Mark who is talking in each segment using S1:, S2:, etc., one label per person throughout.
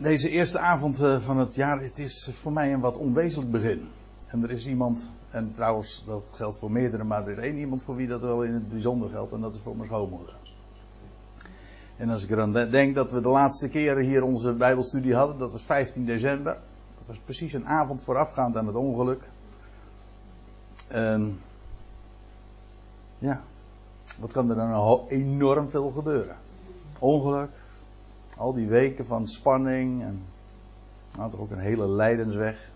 S1: deze eerste avond eh, van het jaar het is voor mij een wat onwezenlijk begin. En er is iemand, en trouwens dat geldt voor meerdere, maar er is één iemand voor wie dat wel in het bijzonder geldt. En dat is voor mijn schoonmoeder. En als ik aan denk dat we de laatste keren hier onze Bijbelstudie hadden, dat was 15 december. Dat was precies een avond voorafgaand aan het ongeluk. En ja, wat kan er dan enorm veel gebeuren? Ongeluk, al die weken van spanning en nou, toch ook een hele lijdensweg.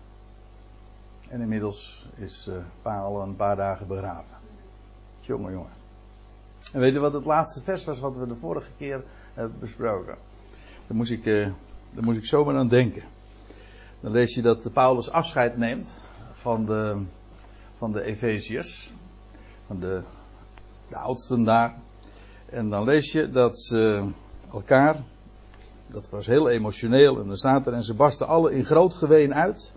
S1: En inmiddels is uh, Pa al een paar dagen begraven. Jongen, jongen. En weet je wat het laatste vers was wat we de vorige keer hebben besproken? Daar moest ik, uh, moest ik zomaar aan denken. Dan lees je dat Paulus afscheid neemt van de, van de Efeziërs. Van de, de oudsten daar. En dan lees je dat ze elkaar dat was heel emotioneel. En dan staat er, en ze barsten alle in groot geween uit.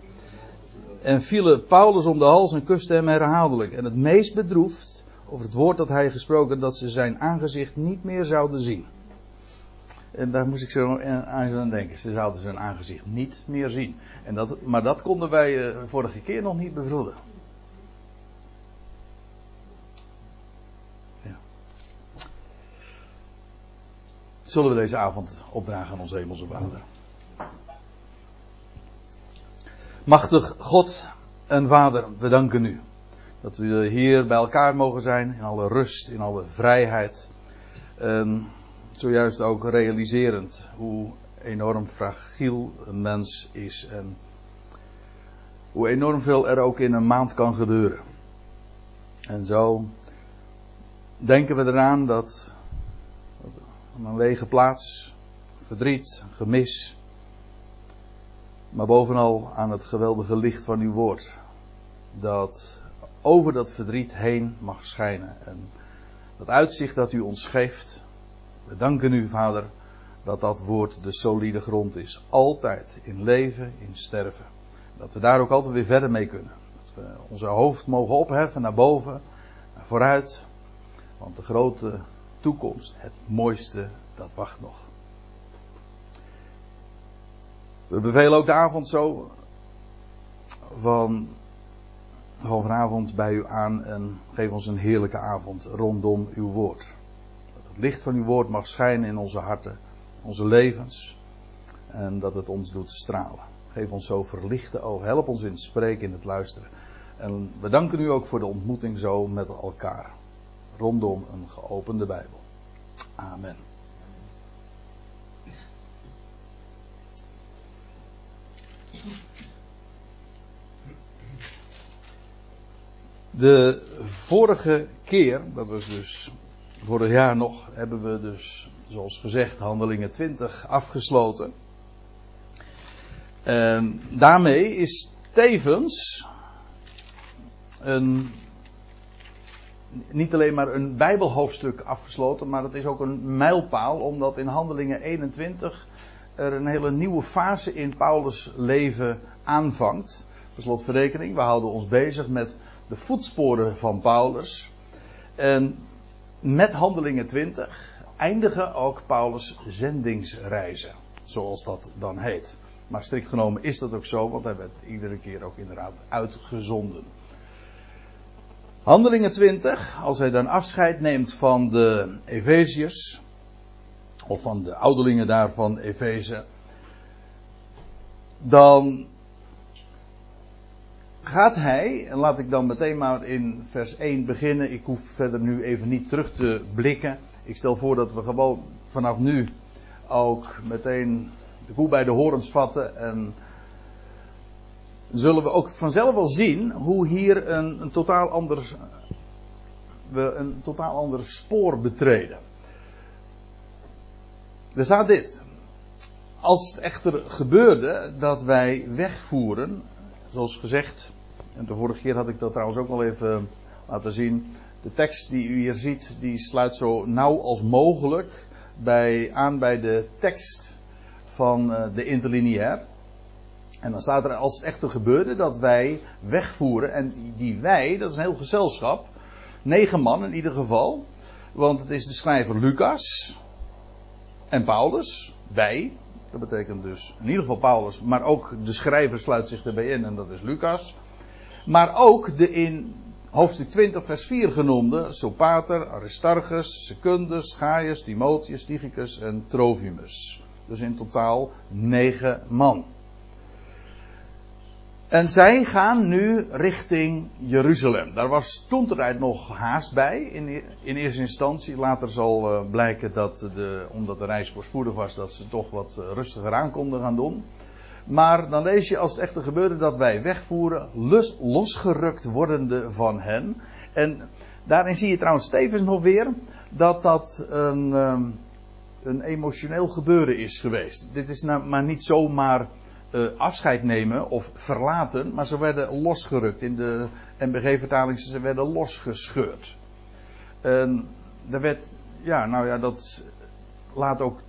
S1: En vielen Paulus om de hals en kusten hem herhaaldelijk. En het meest bedroefd over het woord dat hij gesproken, dat ze zijn aangezicht niet meer zouden zien. En daar moest ik zo aan denken. Ze zouden zijn aangezicht niet meer zien. En dat, maar dat konden wij uh, vorige keer nog niet bevroeden. Zullen we deze avond opdragen aan onze hemelse Vader. Machtig God en Vader, we danken u dat we hier bij elkaar mogen zijn in alle rust, in alle vrijheid. En zojuist ook realiserend hoe enorm fragiel een mens is en hoe enorm veel er ook in een maand kan gebeuren. En zo denken we eraan dat een lege plaats, verdriet, gemis. Maar bovenal aan het geweldige licht van uw woord. Dat over dat verdriet heen mag schijnen. En dat uitzicht dat u ons geeft. We danken u, Vader, dat dat woord de solide grond is. Altijd in leven, in sterven. Dat we daar ook altijd weer verder mee kunnen. Dat we onze hoofd mogen opheffen naar boven, naar vooruit. Want de grote toekomst, het mooiste, dat wacht nog. We bevelen ook de avond zo van, van vanavond bij u aan en geef ons een heerlijke avond rondom uw woord. Dat het licht van uw woord mag schijnen in onze harten, onze levens en dat het ons doet stralen. Geef ons zo verlichte ogen, help ons in het spreken, in het luisteren. En we danken u ook voor de ontmoeting zo met elkaar rondom een geopende Bijbel. Amen. De vorige keer, dat was dus vorig jaar nog, hebben we dus, zoals gezegd, handelingen 20 afgesloten. En daarmee is tevens een niet alleen maar een Bijbelhoofdstuk afgesloten, maar het is ook een mijlpaal, omdat in Handelingen 21 er een hele nieuwe fase in Paulus' leven aanvangt. Per slotverrekening, we houden ons bezig met de voetsporen van Paulus. En met Handelingen 20 eindigen ook Paulus' zendingsreizen, zoals dat dan heet. Maar strikt genomen is dat ook zo, want hij werd iedere keer ook inderdaad uitgezonden. Handelingen 20, als hij dan afscheid neemt van de Efeziërs, of van de ouderlingen daar van Efeze, dan gaat hij, en laat ik dan meteen maar in vers 1 beginnen, ik hoef verder nu even niet terug te blikken. Ik stel voor dat we gewoon vanaf nu ook meteen de koe bij de horens vatten en zullen we ook vanzelf wel zien hoe hier een, een totaal ander, we een totaal ander spoor betreden. Er staat dit. Als het echter gebeurde dat wij wegvoeren, zoals gezegd, en de vorige keer had ik dat trouwens ook al even laten zien. De tekst die u hier ziet, die sluit zo nauw als mogelijk bij, aan bij de tekst van uh, de interlineair. En dan staat er als het echter gebeurde dat wij wegvoeren. En die wij, dat is een heel gezelschap. Negen man in ieder geval. Want het is de schrijver Lucas. en Paulus, wij, dat betekent dus in ieder geval Paulus, maar ook de schrijver sluit zich erbij in en dat is Lucas. Maar ook de in hoofdstuk 20 vers 4 genoemde Sopater, Aristarchus, Secundus, Gaius, Timotheus, Tychicus en Trofimus. Dus in totaal negen man. En zij gaan nu richting Jeruzalem. Daar was toen tijd nog haast bij in, in eerste instantie. Later zal uh, blijken dat, de, omdat de reis voorspoedig was, dat ze toch wat uh, rustiger aan konden gaan doen. Maar dan lees je als het echter gebeurde dat wij wegvoeren, los, losgerukt wordende van hen. En daarin zie je trouwens Stevens nog weer dat dat een, um, een emotioneel gebeuren is geweest. Dit is nou maar niet zomaar uh, afscheid nemen of verlaten, maar ze werden losgerukt. In de MBG-vertaling ze werden losgescheurd. En er werd, ja, nou ja, dat laat ook.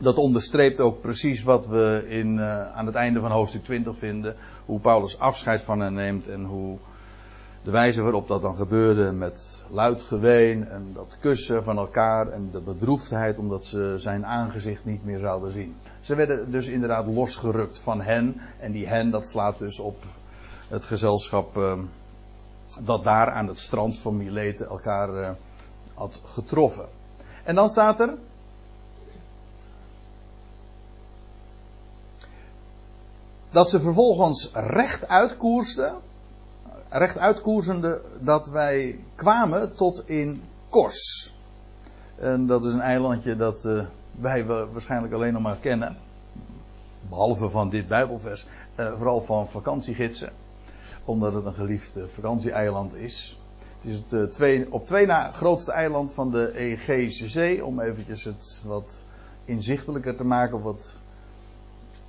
S1: Dat onderstreept ook precies wat we in, uh, aan het einde van hoofdstuk 20 vinden. Hoe Paulus afscheid van hen neemt en hoe de wijze waarop dat dan gebeurde met luid geween en dat kussen van elkaar en de bedroefdheid omdat ze zijn aangezicht niet meer zouden zien. Ze werden dus inderdaad losgerukt van hen en die hen dat slaat dus op het gezelschap uh, dat daar aan het strand van Mileten elkaar uh, had getroffen. En dan staat er dat ze vervolgens recht uitkoersten rechtuit koersende dat wij kwamen tot in Kors. En dat is een eilandje dat uh, wij waarschijnlijk alleen nog maar kennen. Behalve van dit Bijbelvers. Uh, vooral van vakantiegidsen. Omdat het een geliefd uh, vakantieeiland is. Het is het twee, op twee na grootste eiland van de Egeïsche Zee. Om eventjes het wat inzichtelijker te maken. Wat,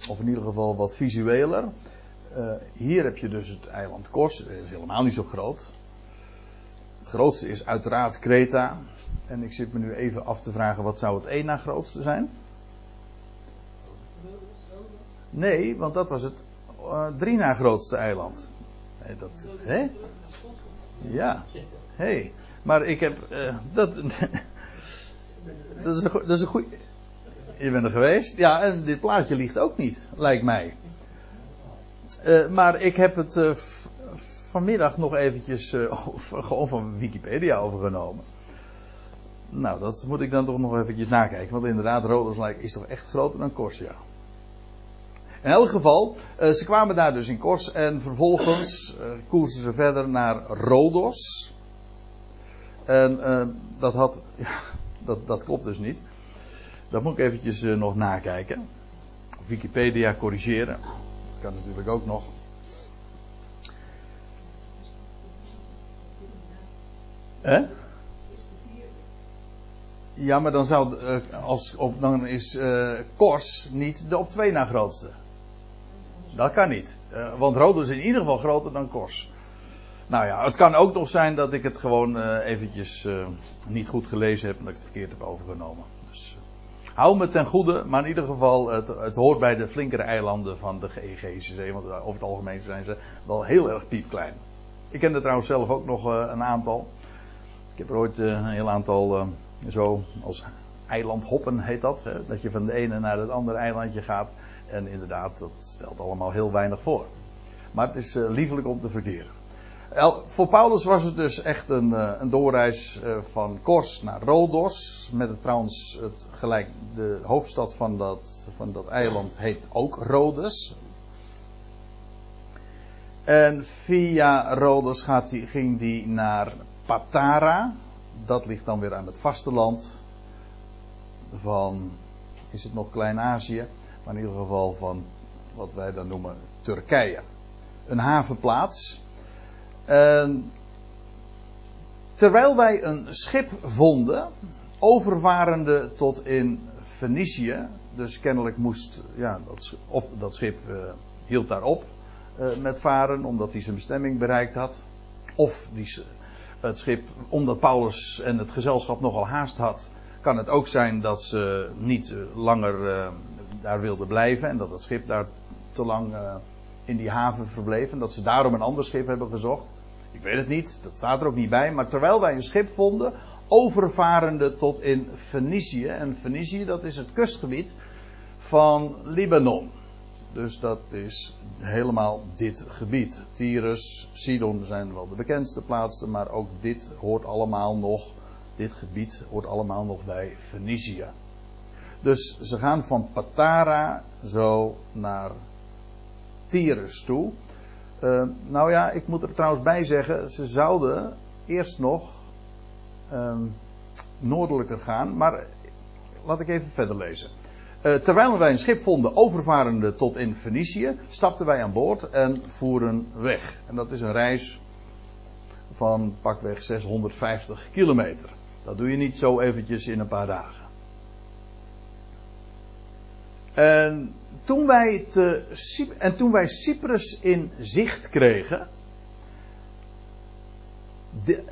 S1: of in ieder geval wat visueler. Uh, hier heb je dus het eiland Kos, dat is helemaal niet zo groot. Het grootste is uiteraard Kreta. En ik zit me nu even af te vragen, wat zou het één na grootste zijn? Nee, want dat was het uh, drie na grootste eiland. Nee, dat, hè? Ja. Hey. Maar ik heb, dat, dat is een, dat is een goed... Je bent er geweest? Ja, en dit plaatje ligt ook niet, lijkt mij. Uh, maar ik heb het uh, vanmiddag nog eventjes uh, gewoon van Wikipedia overgenomen. Nou, dat moet ik dan toch nog eventjes nakijken. Want inderdaad, Roderslijk is toch echt groter dan Kors, ja. In elk geval, ze kwamen daar dus in Kors en vervolgens koersen ze verder naar Rodos. En dat had, ja, dat, dat klopt dus niet. Dat moet ik eventjes nog nakijken. Wikipedia corrigeren. Natuurlijk ook nog. Ja, maar dan zou uh, als op, dan is uh, Kors niet de op twee na grootste. Dat kan niet. Uh, want Rodos is in ieder geval groter dan Kors. Nou ja, het kan ook nog zijn dat ik het gewoon eventjes niet goed gelezen heb en dat ik het verkeerd heb overgenomen. Hou me ten goede, maar in ieder geval, het, het hoort bij de flinkere eilanden van de Egeïsche Zee. Want over het algemeen zijn ze wel heel erg piepklein. Ik ken er trouwens zelf ook nog uh, een aantal. Ik heb er ooit uh, een heel aantal uh, zo als eilandhoppen heet dat. Hè? Dat je van de ene naar het andere eilandje gaat. En inderdaad, dat stelt allemaal heel weinig voor. Maar het is liefelijk om te verkeren. Voor Paulus was het dus echt een, eh, een doorreis eh, van Kors naar Rodos. Met het, trouwens, het, gelijk, de hoofdstad van dat, van dat eiland heet ook Rhodes. En via Rhodes gaat die, ging die naar Patara. Dat ligt dan weer aan het vasteland van, is het nog Klein-Azië, maar in ieder geval van wat wij dan noemen Turkije. Een havenplaats Ehm, terwijl wij een schip vonden, overvarende tot in Venetië, dus kennelijk moest, ja, dat, of dat schip uh, hield daarop uh, met varen, omdat hij zijn bestemming bereikt had. Of die, het schip, omdat Paulus en het gezelschap nogal haast had, kan het ook zijn dat ze niet langer uh, daar wilden blijven en dat het schip daar te lang in die haven verbleef en dat ze daarom een ander schip hebben gezocht. Ik weet het niet, dat staat er ook niet bij. Maar terwijl wij een schip vonden, overvarende tot in Fenicië. En Fenicië, dat is het kustgebied van Libanon. Dus dat is helemaal dit gebied. Tyrus, Sidon zijn wel de bekendste plaatsen, maar ook dit hoort allemaal nog, dit gebied hoort allemaal nog bij Fenicië. Dus ze gaan van Patara zo naar Tyrus toe. Uh, nou ja, ik moet er trouwens bij zeggen, ze zouden eerst nog uh, noordelijker gaan, maar laat ik even verder lezen. Uh, terwijl wij een schip vonden overvarende tot in Fenicië, stapten wij aan boord en voeren weg. En dat is een reis van pakweg 650 kilometer. Dat doe je niet zo eventjes in een paar dagen. En toen wij, te, en toen wij Cyprus in zicht kregen.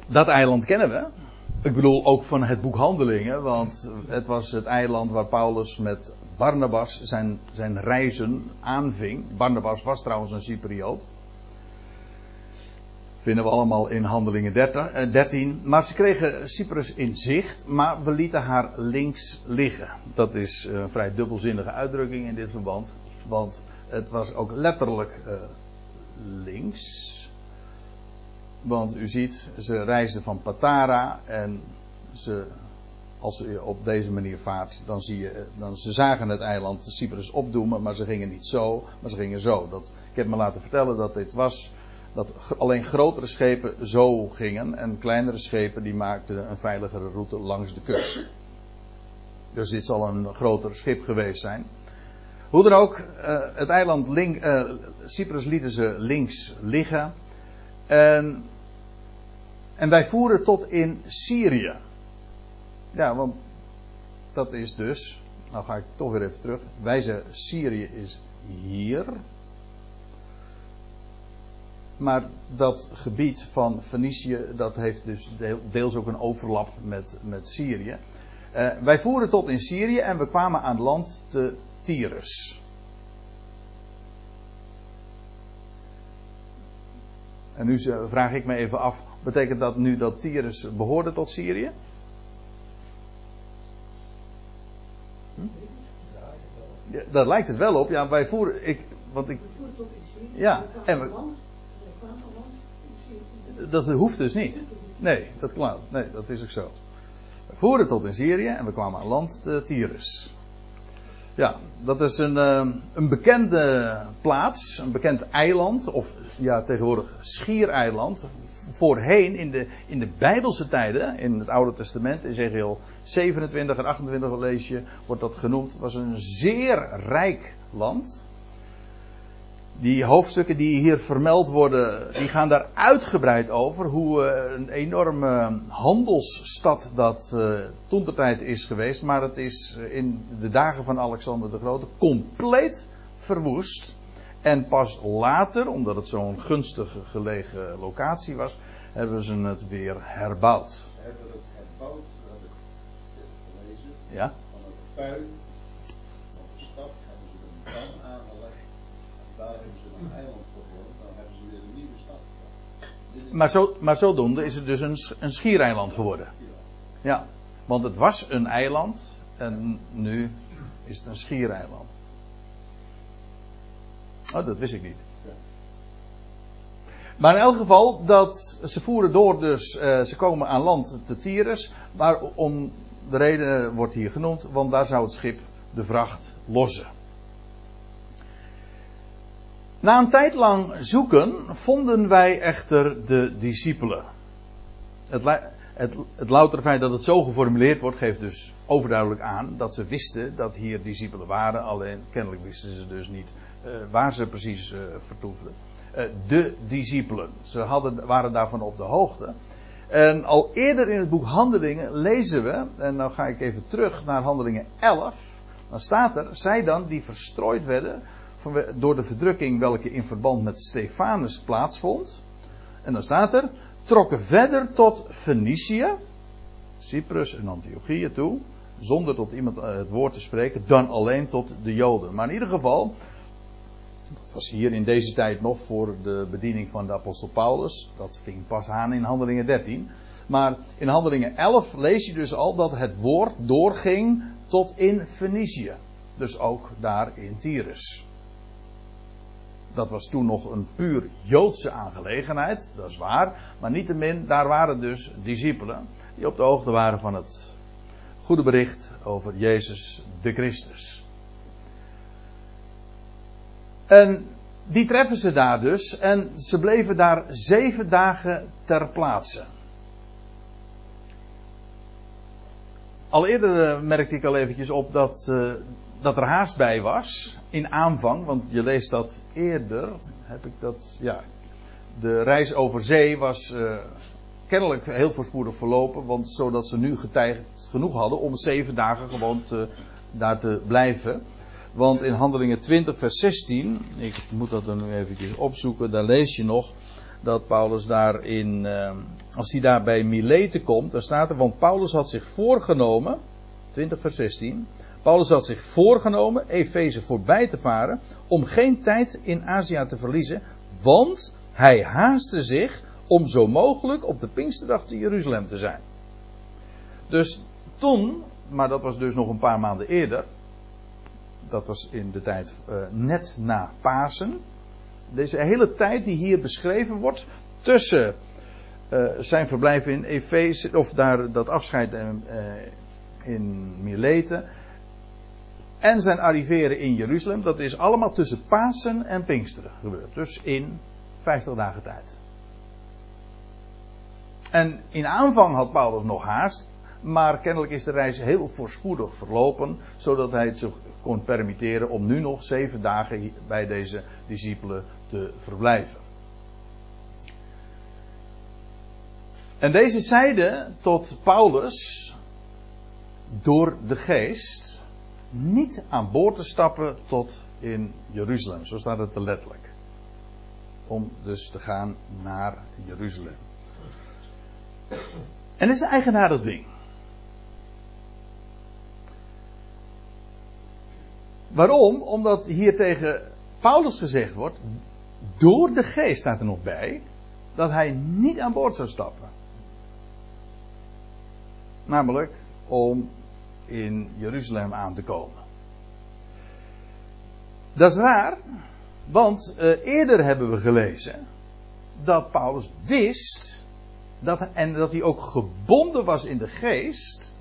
S1: dat eiland kennen we. Ik bedoel ook van het boek Handelingen, want het was het eiland waar Paulus met Barnabas zijn, zijn reizen aanving. Barnabas was trouwens een Cypriot. Vinden we allemaal in Handelingen 13. Eh, maar ze kregen Cyprus in zicht, maar we lieten haar links liggen. Dat is een vrij dubbelzinnige uitdrukking in dit verband. Want het was ook letterlijk uh, links. Want u ziet, ze reisden van Patara en ze, als ze op deze manier vaart, dan zie je, dan, ze zagen het eiland Cyprus opdoemen, maar ze gingen niet zo, maar ze gingen zo. Dat, ik heb me laten vertellen dat dit was, dat alleen grotere schepen zo gingen en kleinere schepen die maakten een veiligere route langs de kust. Dus dit zal een groter schip geweest zijn. Hoe dan ook, uh, het eiland link, uh, Cyprus lieten ze links liggen. En en wij voeren tot in Syrië. Ja, want dat is dus. Nou ga ik toch weer even terug. Wij zeggen Syrië is hier. Maar dat gebied van Fenicië, dat heeft dus deels ook een overlap met, met Syrië. Uh, wij voeren tot in Syrië en we kwamen aan land te Tyrus. En nu vraag ik me even af, betekent dat nu dat Tyrus behoorde tot Syrië? Hm? Ja, daar lijkt het wel op. Ja, wij voeren. Ik, want ik, ja, en we, dat hoeft dus niet. Nee, dat klopt. Nee, dat is ook zo. We voeren tot in Syrië en we kwamen aan land de Tyrus. Ja, dat is een, ehm, een bekende plaats, een bekend eiland, of ja, tegenwoordig schiereiland. Voorheen in de, in de Bijbelse tijden, in het Oude Testament, in Ezekiel 27 en 28 lees je, wordt dat genoemd, was een zeer rijk land die hoofdstukken die hier vermeld worden, die gaan daar uitgebreid over. Hoe uh, een enorme handelsstad dat uh, toen de tijd is geweest. Maar het is in de dagen van Alexander de Grote compleet verwoest. En pas later, omdat het zo'n gunstig gelegen locatie was, hebben ze het weer herbouwd.
S2: Hebben het herbouwd, dat heb ik gelezen.
S1: Ja.
S2: Van het puin van de stad hebben ze een daar ze een eiland gevormd, dan hebben ze weer een nieuwe stad.
S1: Maar, zo, maar zodoende is het dus een, een schiereiland geworden. Ja, want het was een eiland en nu is het een schiereiland. Oh, dat wist ik niet. Maar in elk geval, dat, ze voeren door, dus uh, ze komen aan land te Tyrus. Maar om de reden wordt hier genoemd, want daar zou het schip de vracht lossen. Na een tijd lang zoeken vonden wij echter de discipelen. Het, het, het loutere feit dat het zo geformuleerd wordt, geeft dus overduidelijk aan dat ze wisten dat hier discipelen waren. Alleen kennelijk wisten ze dus niet uh, waar ze precies uh, vertoefden. Uh, de discipelen. Ze hadden, waren daarvan op de hoogte. En al eerder in het boek Handelingen lezen we, en nou ga ik even terug naar Handelingen 11. Dan staat er, zij dan die verstrooid werden door de verdrukking welke in verband met Stefanus plaatsvond. En dan staat er, trokken verder tot Fenicië, Cyprus en Antiochië toe, zonder tot iemand eh, het woord te spreken, dan alleen tot de Joden. Maar in ieder geval, dat was hier in deze tijd nog voor de bediening van de apostel Paulus, dat ving pas aan in Handelingen 13. Maar in Handelingen 11 lees je dus al dat het woord doorging tot in Fenicië. Dus ook daar in Tyrus. Dat was toen nog een puur Joodse aangelegenheid, dat is waar. Maar niettemin, daar waren dus discipelen die op de hoogte waren van het goede bericht over Jezus de Christus. En die treffen ze daar dus en ze bleven daar zeven dagen ter plaatse. Al eerder eh, merkte ik al eventjes op dat, uh, dat er haast bij was in aanvang, want je leest dat eerder. Heb ik dat, ja. De reis over zee was uh, kennelijk heel voorspoedig verlopen, want zodat ze nu getijgd genoeg hadden om zeven dagen gewoon daar te blijven. Want in Handelingen 20, vers 16, ik moet dat dan nu eventjes opzoeken, daar lees je nog dat Paulus daar in, uh, als hij daar bij Mileten komt, dan staat er, want Paulus had zich voorgenomen, 20 vers 16, Paulus had zich voorgenomen Efeze voorbij te varen om geen tijd in Azië te verliezen, want hij haastte zich om zo mogelijk op de Pinksterdag te Jeruzalem te zijn. Dus toen, maar dat was dus nog een paar maanden eerder, dat was in de tijd uh, net na Pasen. Deze hele tijd die hier beschreven wordt tussen uh, zijn verblijf in Efeze, of daar dat afscheid uh, in Mileten, en zijn arriveren in Jeruzalem, dat is allemaal tussen Pasen en Pinksteren gebeurd. Dus in 50 dagen tijd. En in aanvang had Paulus nog haast, maar kennelijk is de reis heel voorspoedig verlopen, zodat hij het zich kon permitteren om nu nog zeven dagen bij deze discipelen te verblijven. En deze zeiden tot Paulus door de geest niet aan boord te stappen tot in Jeruzalem. Zo staat het er letterlijk. Om dus te gaan naar Jeruzalem. En dat is een eigenaardig ding. Waarom? Omdat hier tegen Paulus gezegd wordt, door de geest staat er nog bij, dat hij niet aan boord zou stappen. Namelijk om in Jeruzalem aan te komen. Dat is raar, want uh, eerder hebben we gelezen dat Paulus wist dat, en dat hij ook gebonden was in de geest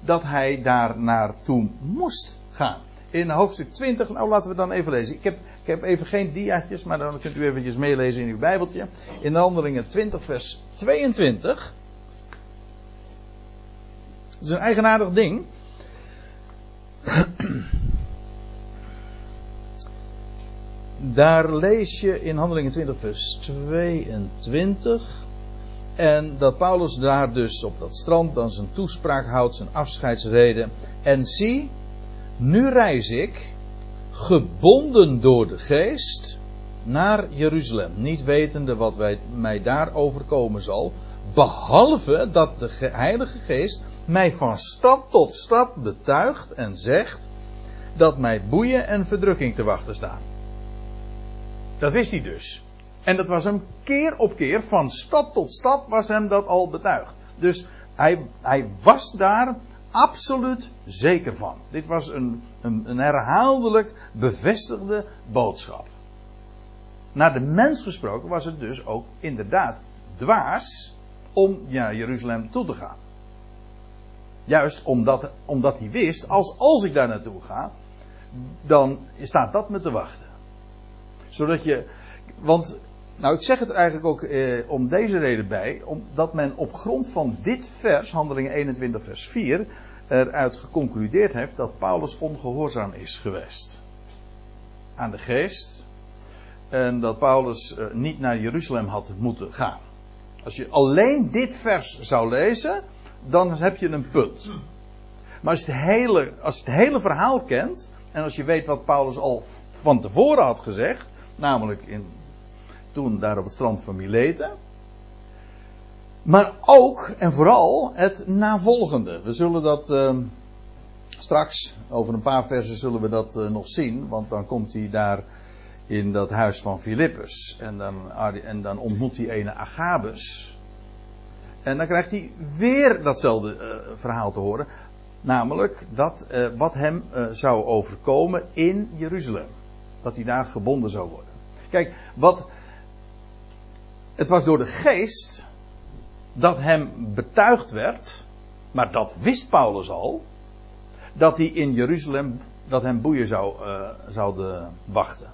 S1: dat hij daar naartoe moest gaan in hoofdstuk 20. Nou, laten we dan even lezen. Ik heb, ik heb even geen diaatjes, maar dan kunt u eventjes meelezen in uw Bijbeltje. In de Handelingen 20, vers 22. Dat is een eigenaardig ding. Daar lees je in Handelingen 20, vers 22. En dat Paulus daar dus op dat strand dan zijn toespraak houdt, zijn afscheidsrede. En zie, nu reis ik, gebonden door de geest, naar Jeruzalem. Niet wetende wat wij, mij daar overkomen zal. Behalve dat de Heilige Geest mij van stad tot stad betuigt en zegt dat mij boeien en verdrukking te wachten staan. Dat wist hij dus. En dat was hem keer op keer, van stad tot stad was hem dat al betuigd. Dus hij, hij was daar absoluut zeker van. Dit was een, een, een herhaaldelijk bevestigde boodschap. Naar de mens gesproken was het dus ook inderdaad dwaas om naar Jeruzalem toe te gaan. Juist omdat, omdat hij wist, als, als ik daar naartoe ga, dan staat dat me te wachten. Zodat je, want, nou ik zeg het eigenlijk ook eh, om deze reden bij, omdat men op grond van dit vers, handelingen 21 vers 4, eruit geconcludeerd heeft dat Paulus ongehoorzaam is geweest. Aan de geest. En dat Paulus eh, niet naar Jeruzalem had moeten gaan. Als je alleen dit vers zou lezen, dan heb je een punt. Maar als je het hele, als je het hele verhaal kent, en als je weet wat Paulus al van tevoren had gezegd, namelijk in, toen daar op het strand van Mileten, maar ook en vooral het navolgende. We zullen dat uh, straks, over een paar versen zullen we dat uh, nog zien. Want dan komt hij daar in dat huis van Filippus. En dan, en dan ontmoet hij ene Agabus. En dan krijgt hij weer datzelfde uh, verhaal te horen. Namelijk dat uh, wat hem uh, zou overkomen in Jeruzalem. Dat hij daar gebonden zou worden. Kijk, wat. Het was door de geest dat hem betuigd werd. Maar dat wist Paulus al. Dat hij in Jeruzalem. Dat hem boeien zou, zouden wachten.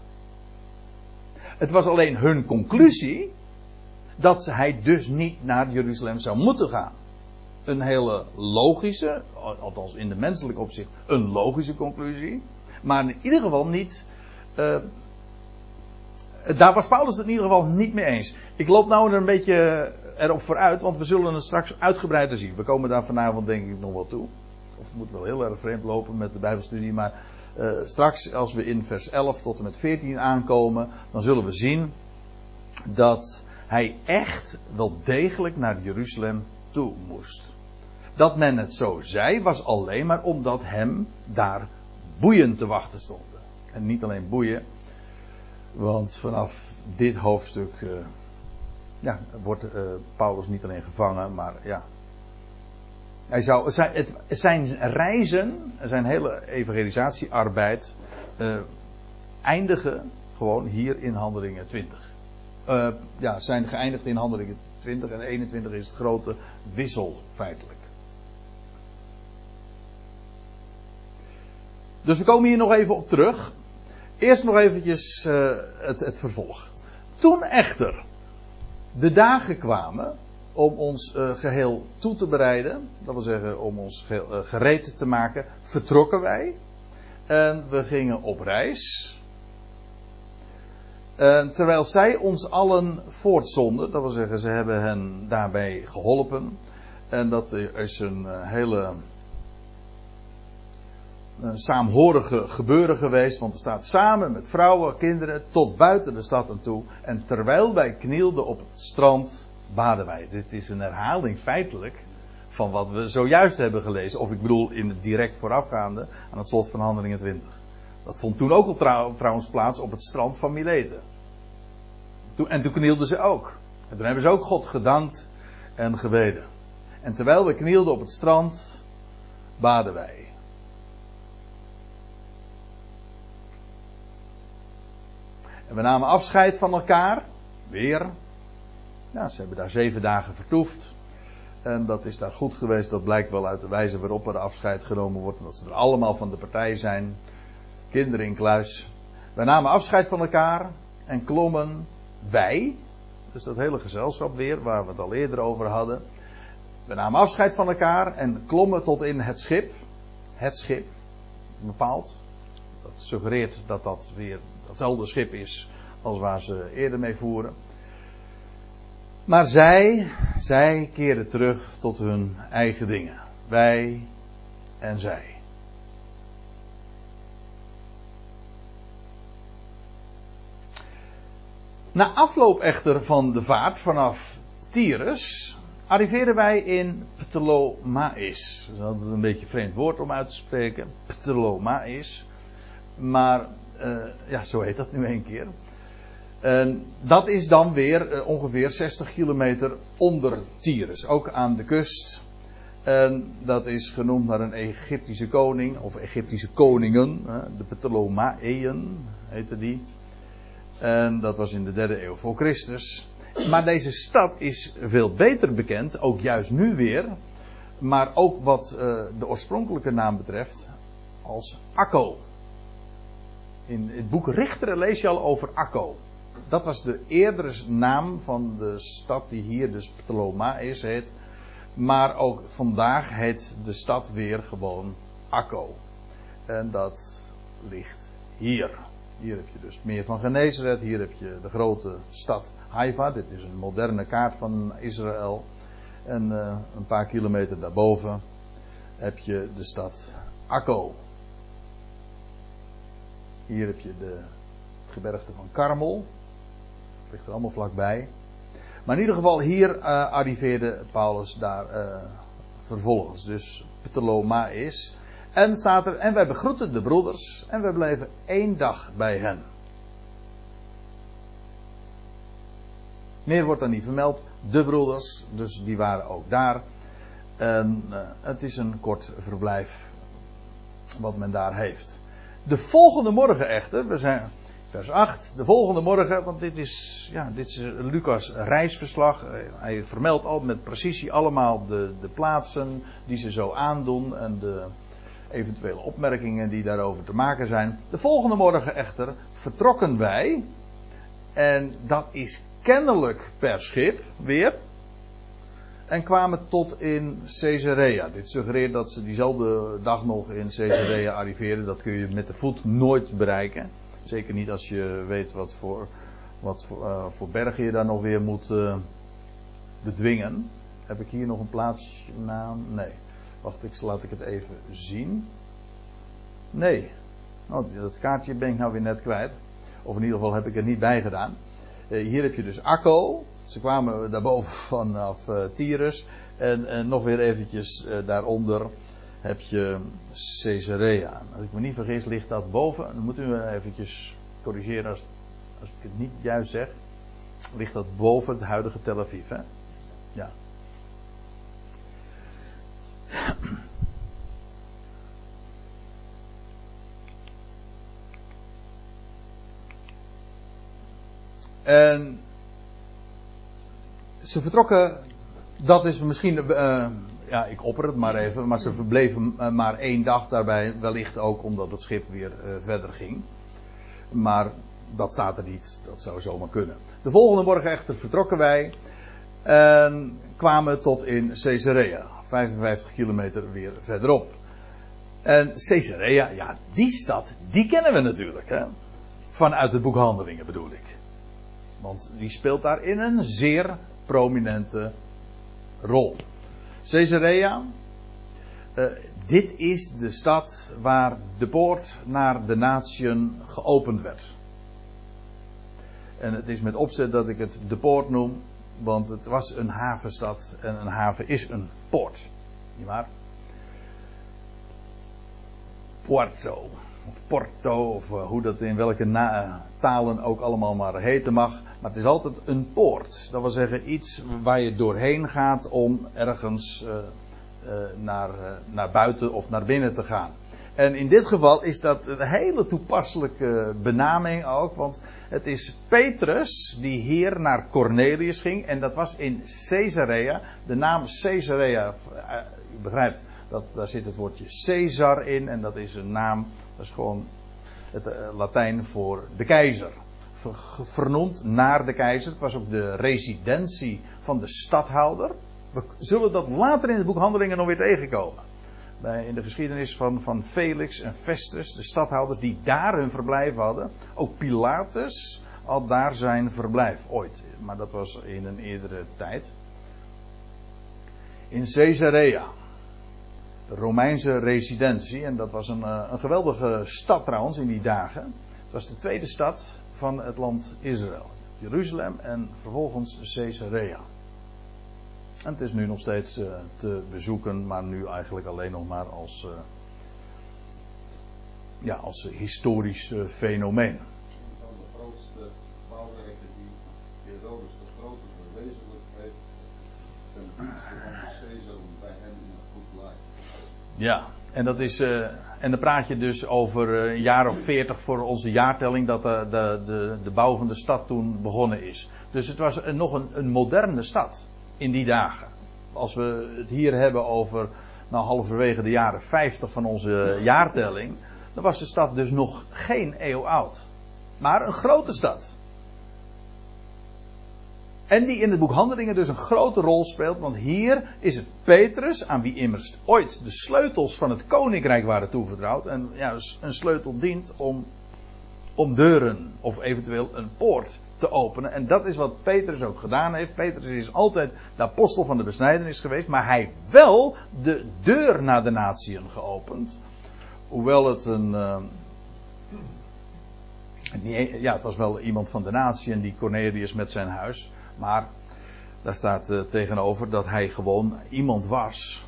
S1: Het was alleen hun conclusie dat hij dus niet naar Jeruzalem zou moeten gaan. Een hele logische, althans in de menselijke opzicht, een logische conclusie. Maar in ieder geval niet. Uh, daar was Paulus het in ieder geval niet mee eens. Ik loop nou er een beetje erop vooruit, want we zullen het straks uitgebreider zien. We komen daar vanavond denk ik nog wel toe. Of het moet wel heel erg vreemd lopen met de Bijbelstudie, maar uh, straks als we in vers 11 tot en met 14 aankomen, dan zullen we zien dat hij echt wel degelijk naar Jeruzalem toe moest. Dat men het zo zei was alleen maar omdat hem daar boeien te wachten stonden. En niet alleen boeien, want vanaf dit hoofdstuk uh, ja, wordt uh, Paulus niet alleen gevangen, maar ja. Hij zou, zijn, het, zijn reizen, zijn hele evangelisatiearbeid, uh, eindigen gewoon hier in Handelingen 20 uh, ja, zijn geëindigd in handelingen 20 en 21 is het grote wissel feitelijk. Dus we komen hier nog even op terug. Eerst nog eventjes uh, het, het vervolg. Toen echter de dagen kwamen om ons uh, geheel toe te bereiden, dat wil zeggen om ons geheel, gereed te maken, vertrokken wij. En we gingen op reis. Uh, terwijl zij ons allen voortzonden, dat wil zeggen, ze hebben hen daarbij geholpen. En dat is een uh, hele saamhorige gebeuren geweest, want er staat samen met vrouwen, kinderen, tot buiten de stad en toe. En terwijl wij knielden op het strand, baden wij. Dit is een herhaling feitelijk van wat we zojuist hebben gelezen. Of ik bedoel in het direct voorafgaande aan het slot van Handelingen 20. Dat vond toen ook al trouw, trouwens plaats op het strand van Mileten. En toen knielden ze ook. En toen hebben ze ook God gedankt en gebeden. En terwijl we knielden op het strand, baden wij. En we namen afscheid van elkaar. Weer. Ja, ze hebben daar zeven dagen vertoefd. En dat is daar goed geweest. Dat blijkt wel uit de wijze waarop er afscheid genomen wordt. Omdat ze er allemaal van de partij zijn kinderen in kluis. Wij namen afscheid van elkaar en klommen wij, dus dat hele gezelschap weer, waar we het al eerder over hadden. We namen afscheid van elkaar en klommen tot in het schip. Het schip, bepaald. Dat suggereert dat dat weer datzelfde schip is als waar ze eerder mee voeren. Maar zij, zij keerden terug tot hun eigen dingen. Wij en zij. Na afloop echter van de vaart vanaf Tyrus arriveren wij in Ptolemaïs. Dat is een beetje een vreemd woord om uit te spreken. Ptolemaïs. Maar uh, ja, zo heet dat nu een keer. En dat is dan weer uh, ongeveer 60 kilometer onder Tyrus. Ook aan de kust. En dat is genoemd naar een Egyptische koning, of Egyptische koningen. De Ptolemaeën heette die. En dat was in de derde eeuw voor Christus. Maar deze stad is veel beter bekend, ook juist nu weer. Maar ook wat uh, de oorspronkelijke naam betreft, als Akko. In het boek Richteren lees je al over Akko. Dat was de eerdere naam van de stad die hier dus Ptolemaïs heet. Maar ook vandaag heet de stad weer gewoon Akko. En dat ligt hier. Hier heb je dus meer van Genezeret. Hier heb je de grote stad Haifa. Dit is een moderne kaart van Israël. En uh, een paar kilometer daarboven heb je de stad Akko. Hier heb je de, het gebergte van Karmel. Dat ligt er allemaal vlakbij. Maar in ieder geval, hier uh, arriveerde Paulus daar uh, vervolgens. Dus Ptolemaïs. En staat er, en wij begroeten de broeders en wij bleven één dag bij hen. Meer wordt dan niet vermeld. De broeders, dus die waren ook daar. En uh, het is een kort verblijf wat men daar heeft. De volgende morgen echter, we zijn vers 8, de volgende morgen, want dit is, ja, dit is Lucas reisverslag. Hij vermeldt al met precisie allemaal de, de plaatsen die ze zo aandoen en de eventuele opmerkingen die daarover te maken zijn. De volgende morgen echter vertrokken wij, en dat is kennelijk per schip weer. En kwamen tot in Caesarea. Dit suggereert dat ze diezelfde dag nog in Caesarea arriveerden. Dat kun je met de voet nooit bereiken. Zeker niet als je weet wat voor, wat voor, uh, voor bergen je daar nog weer moet uh, bedwingen. Heb ik hier nog een plaatsnaam? Nee. Wacht, ik, laat ik het even zien. Nee. Oh, dat kaartje ben ik nou weer net kwijt. Of in ieder geval heb ik er niet bij gedaan. Uh, hier heb je dus Akko. Ze kwamen daarboven vanaf uh, Tyrus. En, en, nog weer eventjes uh, daaronder heb je Caesarea. Als ik me niet vergis ligt dat boven. Dan moet u eventjes corrigeren als, als ik het niet juist zeg. Ligt dat boven het huidige Tel Aviv. Hè? Ja. En ze vertrokken, dat is misschien, uh, ja, ik opper het maar even, maar ze verbleven uh, maar één dag daarbij, wellicht ook omdat het schip weer uh, verder ging. Maar dat staat er niet, dat zou zomaar kunnen. De volgende morgen echter vertrokken wij en kwamen tot in Caesarea, 55 kilometer weer verderop. En Caesarea, ja, die stad, die kennen we natuurlijk, hè. Vanuit het boek Handelingen bedoel ik. Want die speelt daarin een zeer prominente rol. Caesarea. Uh, dit is de stad waar de poort naar de natieën geopend werd. En het is met opzet dat ik het de poort noem, want het was een havenstad en een haven is een poort. Niet waar? Porto of Porto, of uh, hoe dat in welke talen ook allemaal maar heten mag. Maar het is altijd een poort. Dat wil zeggen iets waar je doorheen gaat om ergens uh, uh, naar, naar buiten of naar binnen te gaan. En in dit geval is dat een hele toepasselijke benaming ook, want het is Petrus die hier naar Cornelius ging en dat was in Caesarea. De naam Caesarea, u begrijpt, dat, daar zit het woordje Caesar in en dat is een naam dat is gewoon het uh, Latijn voor de keizer. Ver, vernoemd naar de keizer. Het was ook de residentie van de stadhouder. We zullen dat later in het boek Handelingen nog weer tegenkomen. In de geschiedenis van, van Felix en Festus, de stadhouders die daar hun verblijf hadden. Ook Pilatus had daar zijn verblijf ooit. Maar dat was in een eerdere tijd. In Caesarea de Romeinse residentie. En dat was een, uh, een geweldige stad trouwens in die dagen. Het was de tweede stad van het land Israël. Jeruzalem en vervolgens Caesarea. En het is nu nog steeds uh, te bezoeken, maar nu eigenlijk alleen nog maar als, uh, ja, als historisch fenomeen.
S2: Een van de grootste bouwwerken die Herodes de Grote verwezenlijk heeft ten dienste van de Caesar bij hem in het goed blijven.
S1: Ja, en dat is. Uh, en dan praat je dus over uh, een jaar of veertig voor onze jaartelling dat de, de, de, de bouw van de stad toen begonnen is. Dus het was een, nog een, een moderne stad in die dagen. Als we het hier hebben over nou, halverwege de jaren 50 van onze jaartelling, dan was de stad dus nog geen eeuw oud. Maar een grote stad. En die in het boek Handelingen dus een grote rol speelt, want hier is het Petrus, aan wie immers ooit de sleutels van het koninkrijk waren toevertrouwd. En ja, een sleutel dient om, om deuren of eventueel een poort te openen. En dat is wat Petrus ook gedaan heeft. Petrus is altijd de apostel van de besnijdenis geweest, maar hij wel de deur naar de natieën geopend. Hoewel het een. Uh, ja, het was wel iemand van de natie en die Cornelius met zijn huis. Maar daar staat uh, tegenover dat hij gewoon iemand was.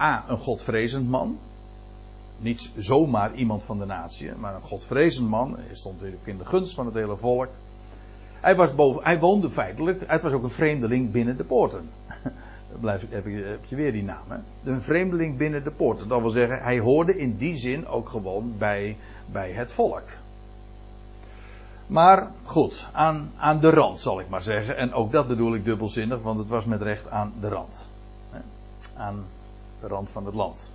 S1: A, een godvrezend man. Niet zomaar iemand van de natie, maar een godvrezend man. Hij stond in de gunst van het hele volk. Hij, was boven, hij woonde feitelijk, het was ook een vreemdeling binnen de poorten. Dan blijf, heb, je, heb je weer die naam. Hè? Een vreemdeling binnen de poorten. Dat wil zeggen, hij hoorde in die zin ook gewoon bij, bij het volk. Maar goed, aan, aan de rand zal ik maar zeggen. En ook dat bedoel ik dubbelzinnig, want het was met recht aan de rand. Aan de rand van het land.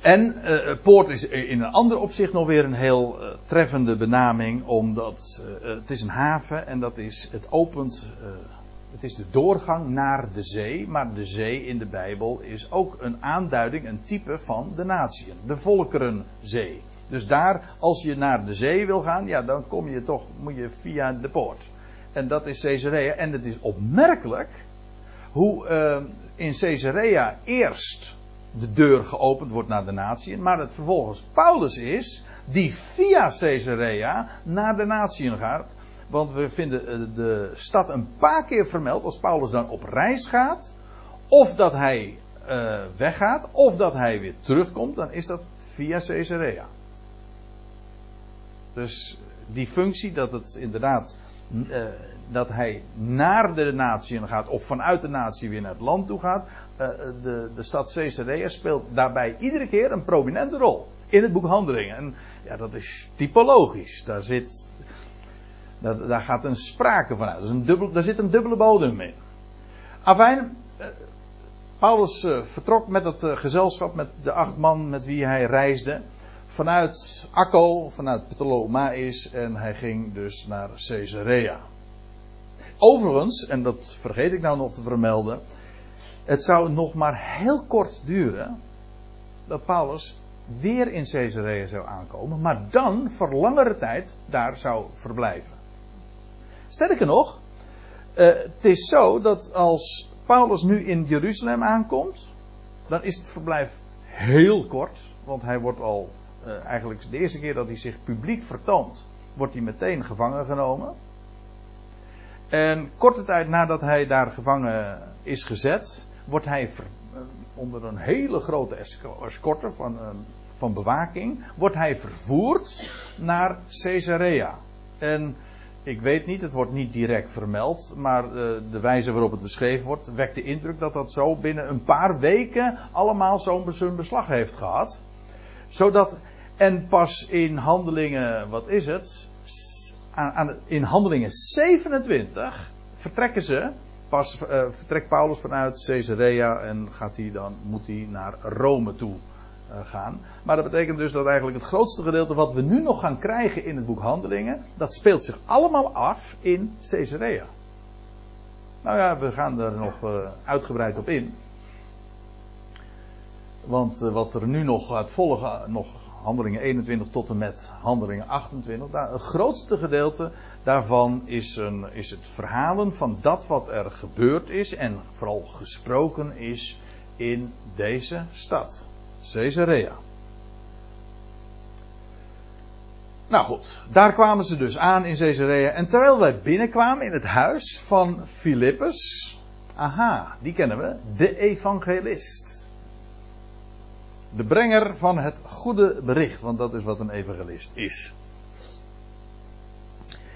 S1: En uh, poort is in een ander opzicht nog weer een heel uh, treffende benaming, omdat uh, het is een haven en dat is, het opent, het is de doorgang naar de zee, maar de zee in de Bijbel is ook een aanduiding, een type van de natieën, de volkerenzee. Dus daar, als je naar de zee wil gaan, ja, dan kom je toch, moet je via de poort. En dat is Caesarea. En het is opmerkelijk hoe in Caesarea eerst de deur geopend wordt naar de natieën, maar het vervolgens Paulus is die via Caesarea naar de natieën gaat. Want we vinden de stad een paar keer vermeld als Paulus dan op reis gaat, of dat hij uh, weggaat, of dat hij weer terugkomt, dan is dat via Caesarea. Dus die functie dat het inderdaad uh, dat hij naar de natie gaat, of vanuit de natie weer naar het land toe gaat. Uh, de, de stad Caesarea speelt daarbij iedere keer een prominente rol in het boek Handelingen. En ja, dat is typologisch. Daar zit, daar, daar gaat een sprake van uit. Is een dubbel, daar zit een dubbele bodem in. Afijn, uh, Paulus uh, vertrok met het gezelschap, met de acht man met wie hij reisde. Vanuit Akko, vanuit Ptolemaïs en hij ging dus naar Caesarea. Overigens, en dat vergeet ik nou nog te vermelden. Het zou nog maar heel kort duren. dat Paulus weer in Caesarea zou aankomen. maar dan voor langere tijd daar zou verblijven. Sterker nog, uh, het is zo dat als Paulus nu in Jeruzalem aankomt. dan is het verblijf heel kort. Want hij wordt al, uh, eigenlijk de eerste keer dat hij zich publiek vertoont. wordt hij meteen gevangen genomen. En korte tijd nadat hij daar gevangen is gezet, wordt hij eh, onder een hele grote escorte van, eh, van bewaking, wordt hij vervoerd naar Caesarea. En ik weet niet, het wordt niet direct vermeld, maar uh, de wijze waarop het beschreven wordt, wekt de indruk dat dat zo binnen een paar weken allemaal zo'n beslag heeft gehad. Zodat, en pas in handelingen, wat is het? In handelingen 27 vertrekken ze. Pas uh, vertrekt Paulus vanuit Caesarea en gaat hij dan, moet hij naar Rome toe uh, gaan. Maar dat betekent dus dat eigenlijk het grootste gedeelte wat we nu nog gaan krijgen in het boek Handelingen, dat speelt zich allemaal af in Caesarea. Nou ja, we gaan er nog uh, uitgebreid op in. Want wat er nu nog gaat volgen, nog handelingen 21 tot en met handelingen 28. Daar, het grootste gedeelte daarvan is, een, is het verhalen van dat wat er gebeurd is en vooral gesproken is in deze stad, Caesarea. Nou goed, daar kwamen ze dus aan in Caesarea. En terwijl wij binnenkwamen in het huis van Filippus, aha, die kennen we, de evangelist. De brenger van het goede bericht, want dat is wat een evangelist is.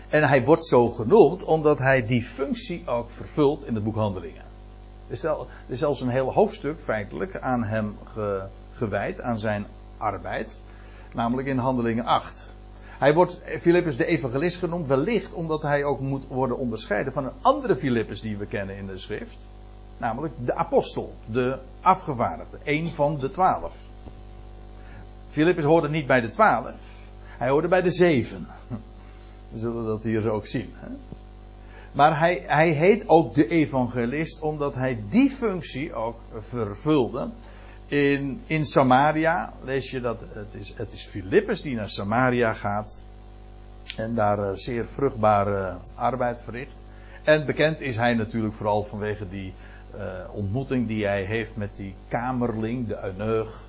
S1: En hij wordt zo genoemd omdat hij die functie ook vervult in het boek Handelingen. Er is zelfs een heel hoofdstuk feitelijk aan hem gewijd, aan zijn arbeid. Namelijk in Handelingen 8. Hij wordt Filippus de evangelist genoemd, wellicht omdat hij ook moet worden onderscheiden van een andere Filippus die we kennen in de schrift. Namelijk de apostel, de afgevaardigde, een van de twaalf. Filippus hoorde niet bij de twaalf, hij hoorde bij de zeven. We zullen dat hier zo ook zien. Hè? Maar hij, hij heet ook de evangelist omdat hij die functie ook vervulde. In, in Samaria lees je dat het is, het is Filippus die naar Samaria gaat. En daar uh, zeer vruchtbare arbeid verricht. En bekend is hij natuurlijk vooral vanwege die uh, ontmoeting die hij heeft met die kamerling, de euneug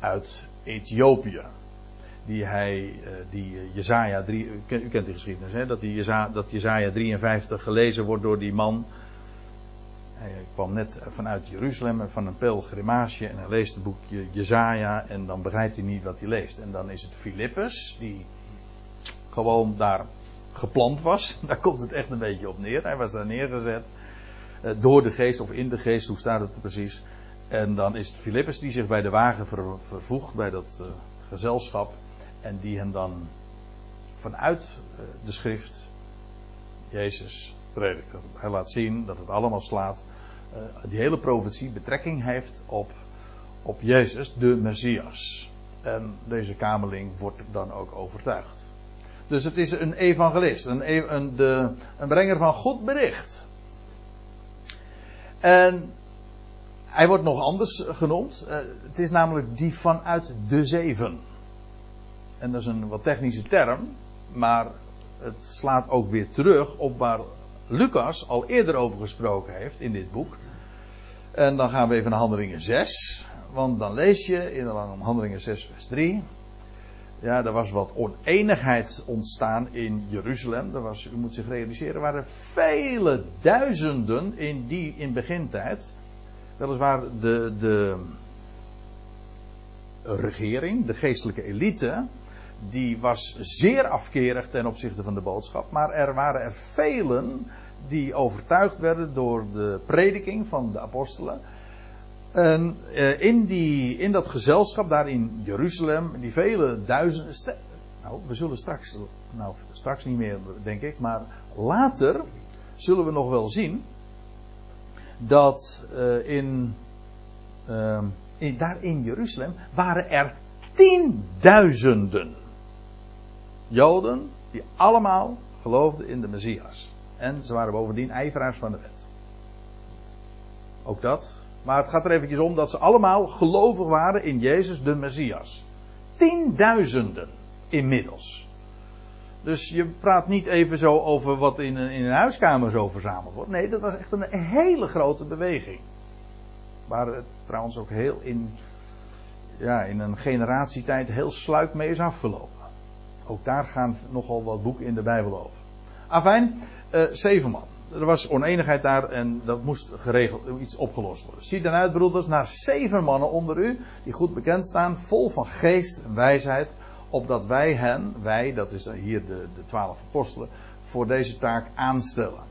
S1: uit Ethiopië. Die hij, uh, die Jezaja 3, u kent, die geschiedenis, hè? Dat, die Jeza, dat Jezaja 53 gelezen wordt door die man. Hij kwam net vanuit Jeruzalem van een pelgrimage en hij leest het boekje Jezaja en dan begrijpt hij niet wat hij leest. En dan is het Filippus die gewoon daar gepland was. Daar komt het echt een beetje op neer. Hij was daar neergezet. Eh, door de geest of in de geest, hoe staat het precies? En dan is het Filippus die zich bij de wagen ver- vervoegt, bij dat eh, gezelschap. En die hem dan vanuit eh, de schrift Jezus predikt. Hij laat zien dat het allemaal slaat. die hele profetie betrekking heeft op, op Jezus, de Messias. En deze kamerling wordt dan ook overtuigd. Dus het is een evangelist, een, e- een, de, een brenger van goed bericht. En hij wordt nog anders genoemd. Eh, het is namelijk die vanuit de zeven. En dat is een wat technische term, maar het slaat ook weer terug op waar Lucas al eerder over gesproken heeft in dit boek. En dan gaan we even naar Handelingen 6. Want dan lees je in Handelingen 6, vers 3. Ja, er was wat oneenigheid ontstaan in Jeruzalem. Er was, u moet zich realiseren, er waren vele duizenden in die in begintijd. Weliswaar de, de regering, de geestelijke elite, die was zeer afkerig ten opzichte van de boodschap. Maar er waren er velen die overtuigd werden door de prediking van de apostelen. En eh, in, die, in dat gezelschap daar in Jeruzalem, die vele duizenden. Nou, we zullen straks, nou straks niet meer denk ik, maar later zullen we nog wel zien dat eh, in, ehm, in, daar in Jeruzalem waren er tienduizenden Joden die allemaal geloofden in de Messias. En ze waren bovendien ijveraars van de wet. Ook dat. Maar het gaat er eventjes om dat ze allemaal gelovig waren in Jezus de Messias. Tienduizenden inmiddels. Dus je praat niet even zo over wat in een, in een huiskamer zo verzameld wordt. Nee, dat was echt een hele grote beweging. Waar het trouwens ook heel in, ja, in een generatietijd heel sluik mee is afgelopen. Ook daar gaan nogal wat boeken in de Bijbel over. Afijn, eh, zeven man. Er was oneenigheid daar en dat moest geregeld, iets opgelost worden. Ziet dan uit, broeders, naar zeven mannen onder u, die goed bekend staan, vol van geest en wijsheid, opdat wij hen, wij, dat is hier de, de twaalf apostelen, voor deze taak aanstellen.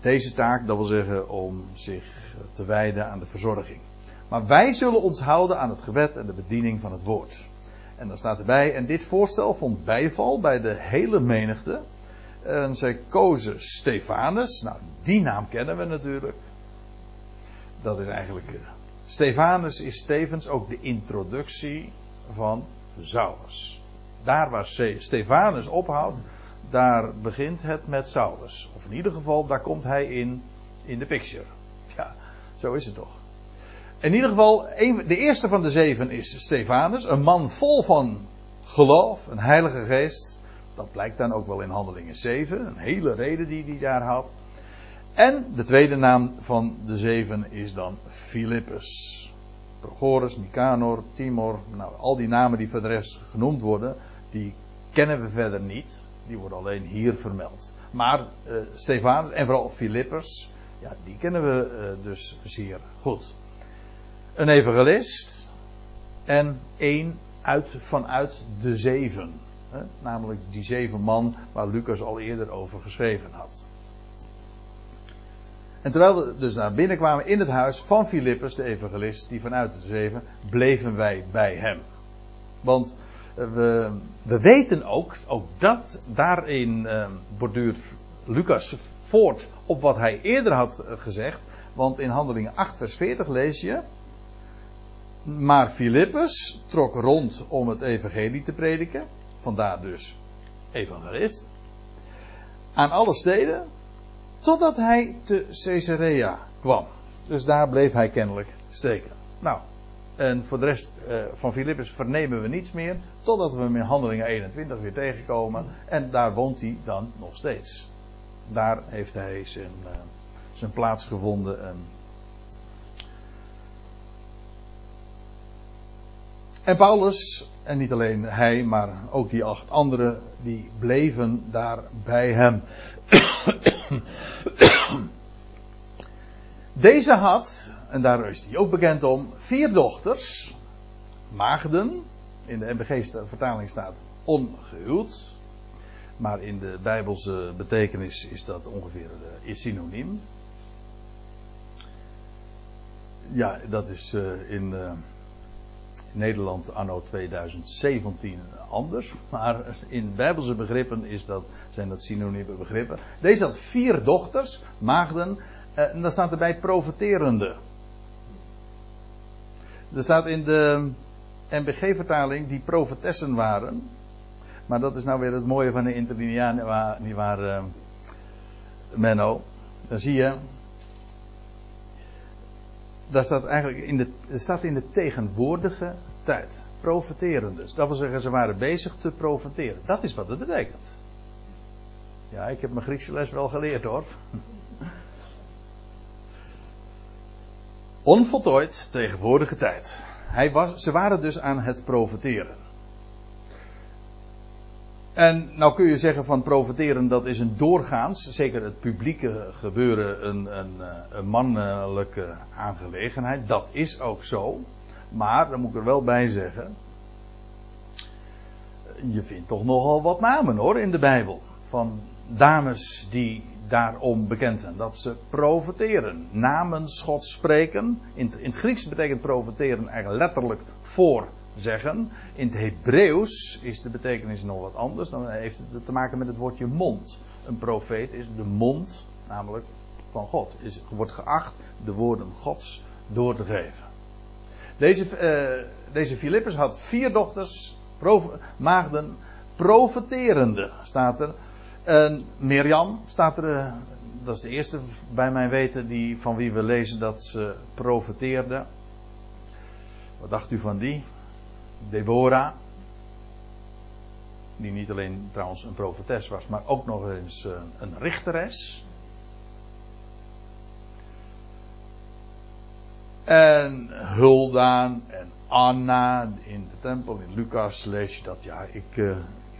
S1: Deze taak, dat wil zeggen om zich te wijden aan de verzorging. Maar wij zullen ons houden aan het gebed en de bediening van het woord. En dan staat erbij, en dit voorstel vond bijval bij de hele menigte. En zij kozen Stefanus. Nou, die naam kennen we natuurlijk. Dat is eigenlijk. eh, Stefanus is tevens ook de introductie van Saulus. Daar waar Stefanus ophoudt, daar begint het met Saulus. Of in ieder geval, daar komt hij in, in de picture. Ja, zo is het toch. In ieder geval, de eerste van de zeven is Stefanus, een man vol van geloof, een heilige geest. Dat blijkt dan ook wel in Handelingen 7, een hele reden die hij daar had. En de tweede naam van de zeven is dan Philippus. Prochorus, Nicanor, Timor, nou, al die namen die voor de rest genoemd worden, die kennen we verder niet. Die worden alleen hier vermeld. Maar eh, Stefanus en vooral Philippus, ja, die kennen we eh, dus zeer goed. Een evangelist en één uit, vanuit de zeven. Namelijk die zeven man waar Lucas al eerder over geschreven had. En terwijl we dus naar binnen kwamen in het huis van Filippus, de evangelist, die vanuit de zeven, bleven wij bij hem. Want eh, we, we weten ook, ook dat daarin eh, borduurt Lucas voort op wat hij eerder had eh, gezegd. Want in Handelingen 8, vers 40 lees je. Maar Filippus trok rond om het evangelie te prediken. Vandaar dus evangelist. Aan alle steden. Totdat hij te Caesarea kwam. Dus daar bleef hij kennelijk steken. Nou, en voor de rest eh, van Filippus vernemen we niets meer. Totdat we hem in Handelingen 21 weer tegenkomen. En daar woont hij dan nog steeds. Daar heeft hij zijn, uh, zijn plaats gevonden. En, en Paulus, en niet alleen hij, maar ook die acht anderen, die bleven daar bij hem. Deze had, en daar is hij ook bekend om, vier dochters, maagden, in de MBG vertaling staat ongehuwd. Maar in de Bijbelse betekenis is dat ongeveer uh, is synoniem. Ja, dat is uh, in uh, Nederland anno 2017 anders. Maar in Bijbelse begrippen is dat, zijn dat synonieme begrippen. Deze had vier dochters, maagden. en dan staat erbij profeterende. Er staat in de NBG-vertaling die profetessen waren. Maar dat is nou weer het mooie van de interlineaan, niet waar, uh, Menno. Dan zie je. Daar staat eigenlijk in de, staat in de tegenwoordige tijd. Profeteren dus. Dat wil zeggen, ze waren bezig te profeteren. Dat is wat het betekent. Ja, ik heb mijn Griekse les wel geleerd hoor. Onvoltooid tegenwoordige tijd. Hij was, ze waren dus aan het profeteren. En nou kun je zeggen van profeteren dat is een doorgaans, zeker het publieke gebeuren, een, eh, een mannelijke aangelegenheid. Dat is ook zo. Maar, dan moet ik er wel bij zeggen, je vindt toch nogal wat namen hoor in de Bijbel. Van dames die daarom bekend zijn. Dat ze profeteren. Namens God spreken. In het, in het Grieks betekent profeteren eigenlijk letterlijk voorzeggen. In het Hebreeuws is de betekenis nog wat anders. Dan heeft het te maken met het woordje mond. Een profeet is de mond, namelijk van God. Is, wordt geacht de woorden Gods door te geven. Deze, uh, deze Filippus had vier dochters, maagden, profeterende, staat er. En Mirjam staat er, eh, dat is de eerste bij mijn weten die, van wie we lezen dat ze profeteerde. Wat dacht u van die? Deborah. Die niet alleen trouwens een profetes was, maar ook nog eens eh, een richteres. En Hulda en Anna in de tempel. In Lucas lees je dat. Ja, ik, uh,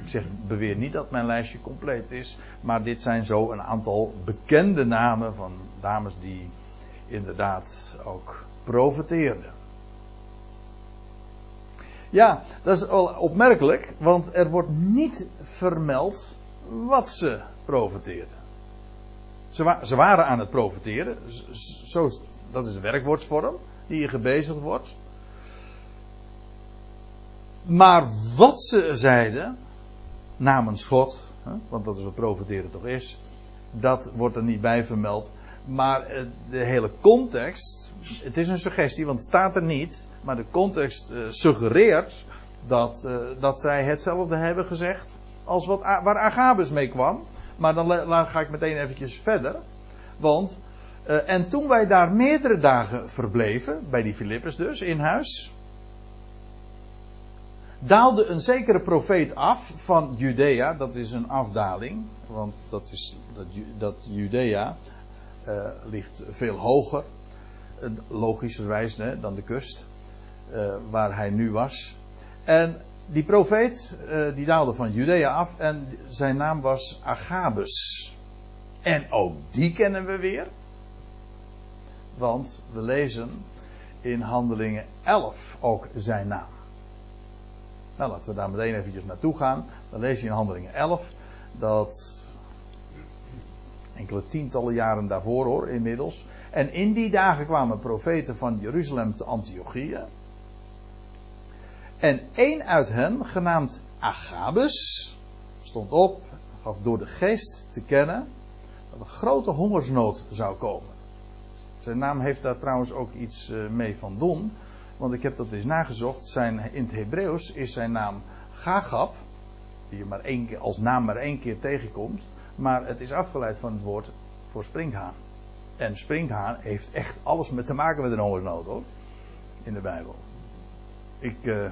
S1: ik zeg, beweer niet dat mijn lijstje compleet is. Maar dit zijn zo een aantal bekende namen van dames die inderdaad ook profeteerden. Ja, dat is wel opmerkelijk, want er wordt niet vermeld wat ze profeteerden. Ze, ze waren aan het profeteren, zo, dat is de werkwoordsvorm die hier gebezigd wordt. Maar wat ze zeiden, namens God, want dat is wat profeteren toch is, dat wordt er niet bij vermeld. Maar eh, de hele context, het is een suggestie, want het staat er niet, maar de context uh, suggereert dat, uh, dat zij hetzelfde hebben gezegd als wat, waar Agabus mee kwam. Maar dan ga ik meteen eventjes verder. Want, en toen wij daar meerdere dagen verbleven, bij die Filippus dus, in huis, daalde een zekere profeet af van Judea. Dat is een afdaling, want dat, is, dat, dat Judea uh, ligt veel hoger, logischerwijs hè, dan de kust, uh, waar hij nu was. En die profeet, die daalde van Judea af en zijn naam was Agabus. En ook die kennen we weer. Want we lezen in Handelingen 11 ook zijn naam. Nou, laten we daar meteen eventjes naartoe gaan. Dan lees je in Handelingen 11 dat enkele tientallen jaren daarvoor hoor, inmiddels. En in die dagen kwamen profeten van Jeruzalem te Antiochië. En één uit hen, genaamd Agabus, stond op, gaf door de geest te kennen dat een grote hongersnood zou komen. Zijn naam heeft daar trouwens ook iets eh, mee van doen. Want ik heb dat eens nagezocht. Zijn, in het Hebreeuws is zijn naam Gagab. Die je maar één keer, als naam maar één keer tegenkomt. Maar het is afgeleid van het woord voor springhaan. En springhaan heeft echt alles met te maken met een hongersnood hoor. In de Bijbel. Ik. Uh,